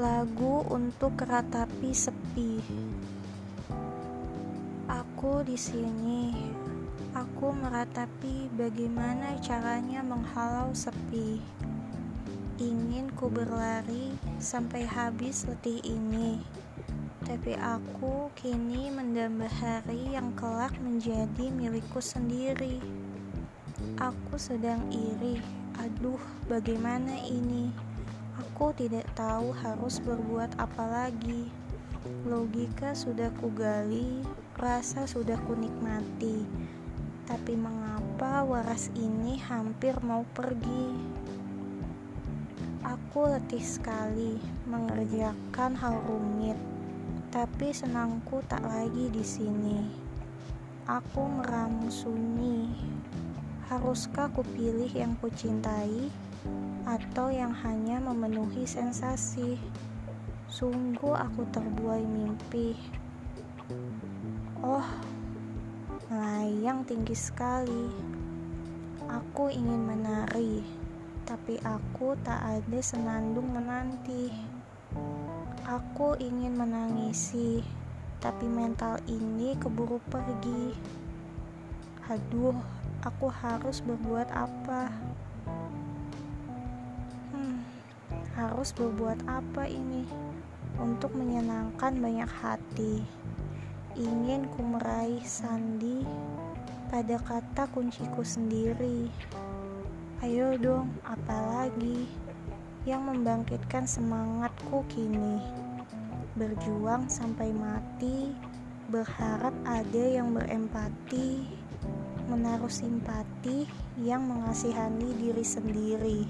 untuk keratapi sepi. Aku di sini. Aku meratapi bagaimana caranya menghalau sepi. Ingin ku berlari sampai habis letih ini. Tapi aku kini mendamba hari yang kelak menjadi milikku sendiri. Aku sedang iri. Aduh, bagaimana ini? Aku tidak tahu harus berbuat apa lagi. Logika sudah kugali, rasa sudah kunikmati. Tapi mengapa waras ini hampir mau pergi? Aku letih sekali mengerjakan hal rumit, tapi senangku tak lagi di sini. Aku meramu sunyi. Haruskah kupilih yang kucintai? Atau yang hanya memenuhi sensasi. Sungguh aku terbuai mimpi. Oh, melayang tinggi sekali. Aku ingin menari, tapi aku tak ada senandung menanti. Aku ingin menangisi, tapi mental ini keburu pergi. Aduh, aku harus berbuat apa? Harus berbuat apa ini untuk menyenangkan banyak hati. Ingin ku meraih sandi pada kata kunciku sendiri. Ayo dong, apalagi yang membangkitkan semangatku kini. Berjuang sampai mati, berharap ada yang berempati, menaruh simpati yang mengasihani diri sendiri.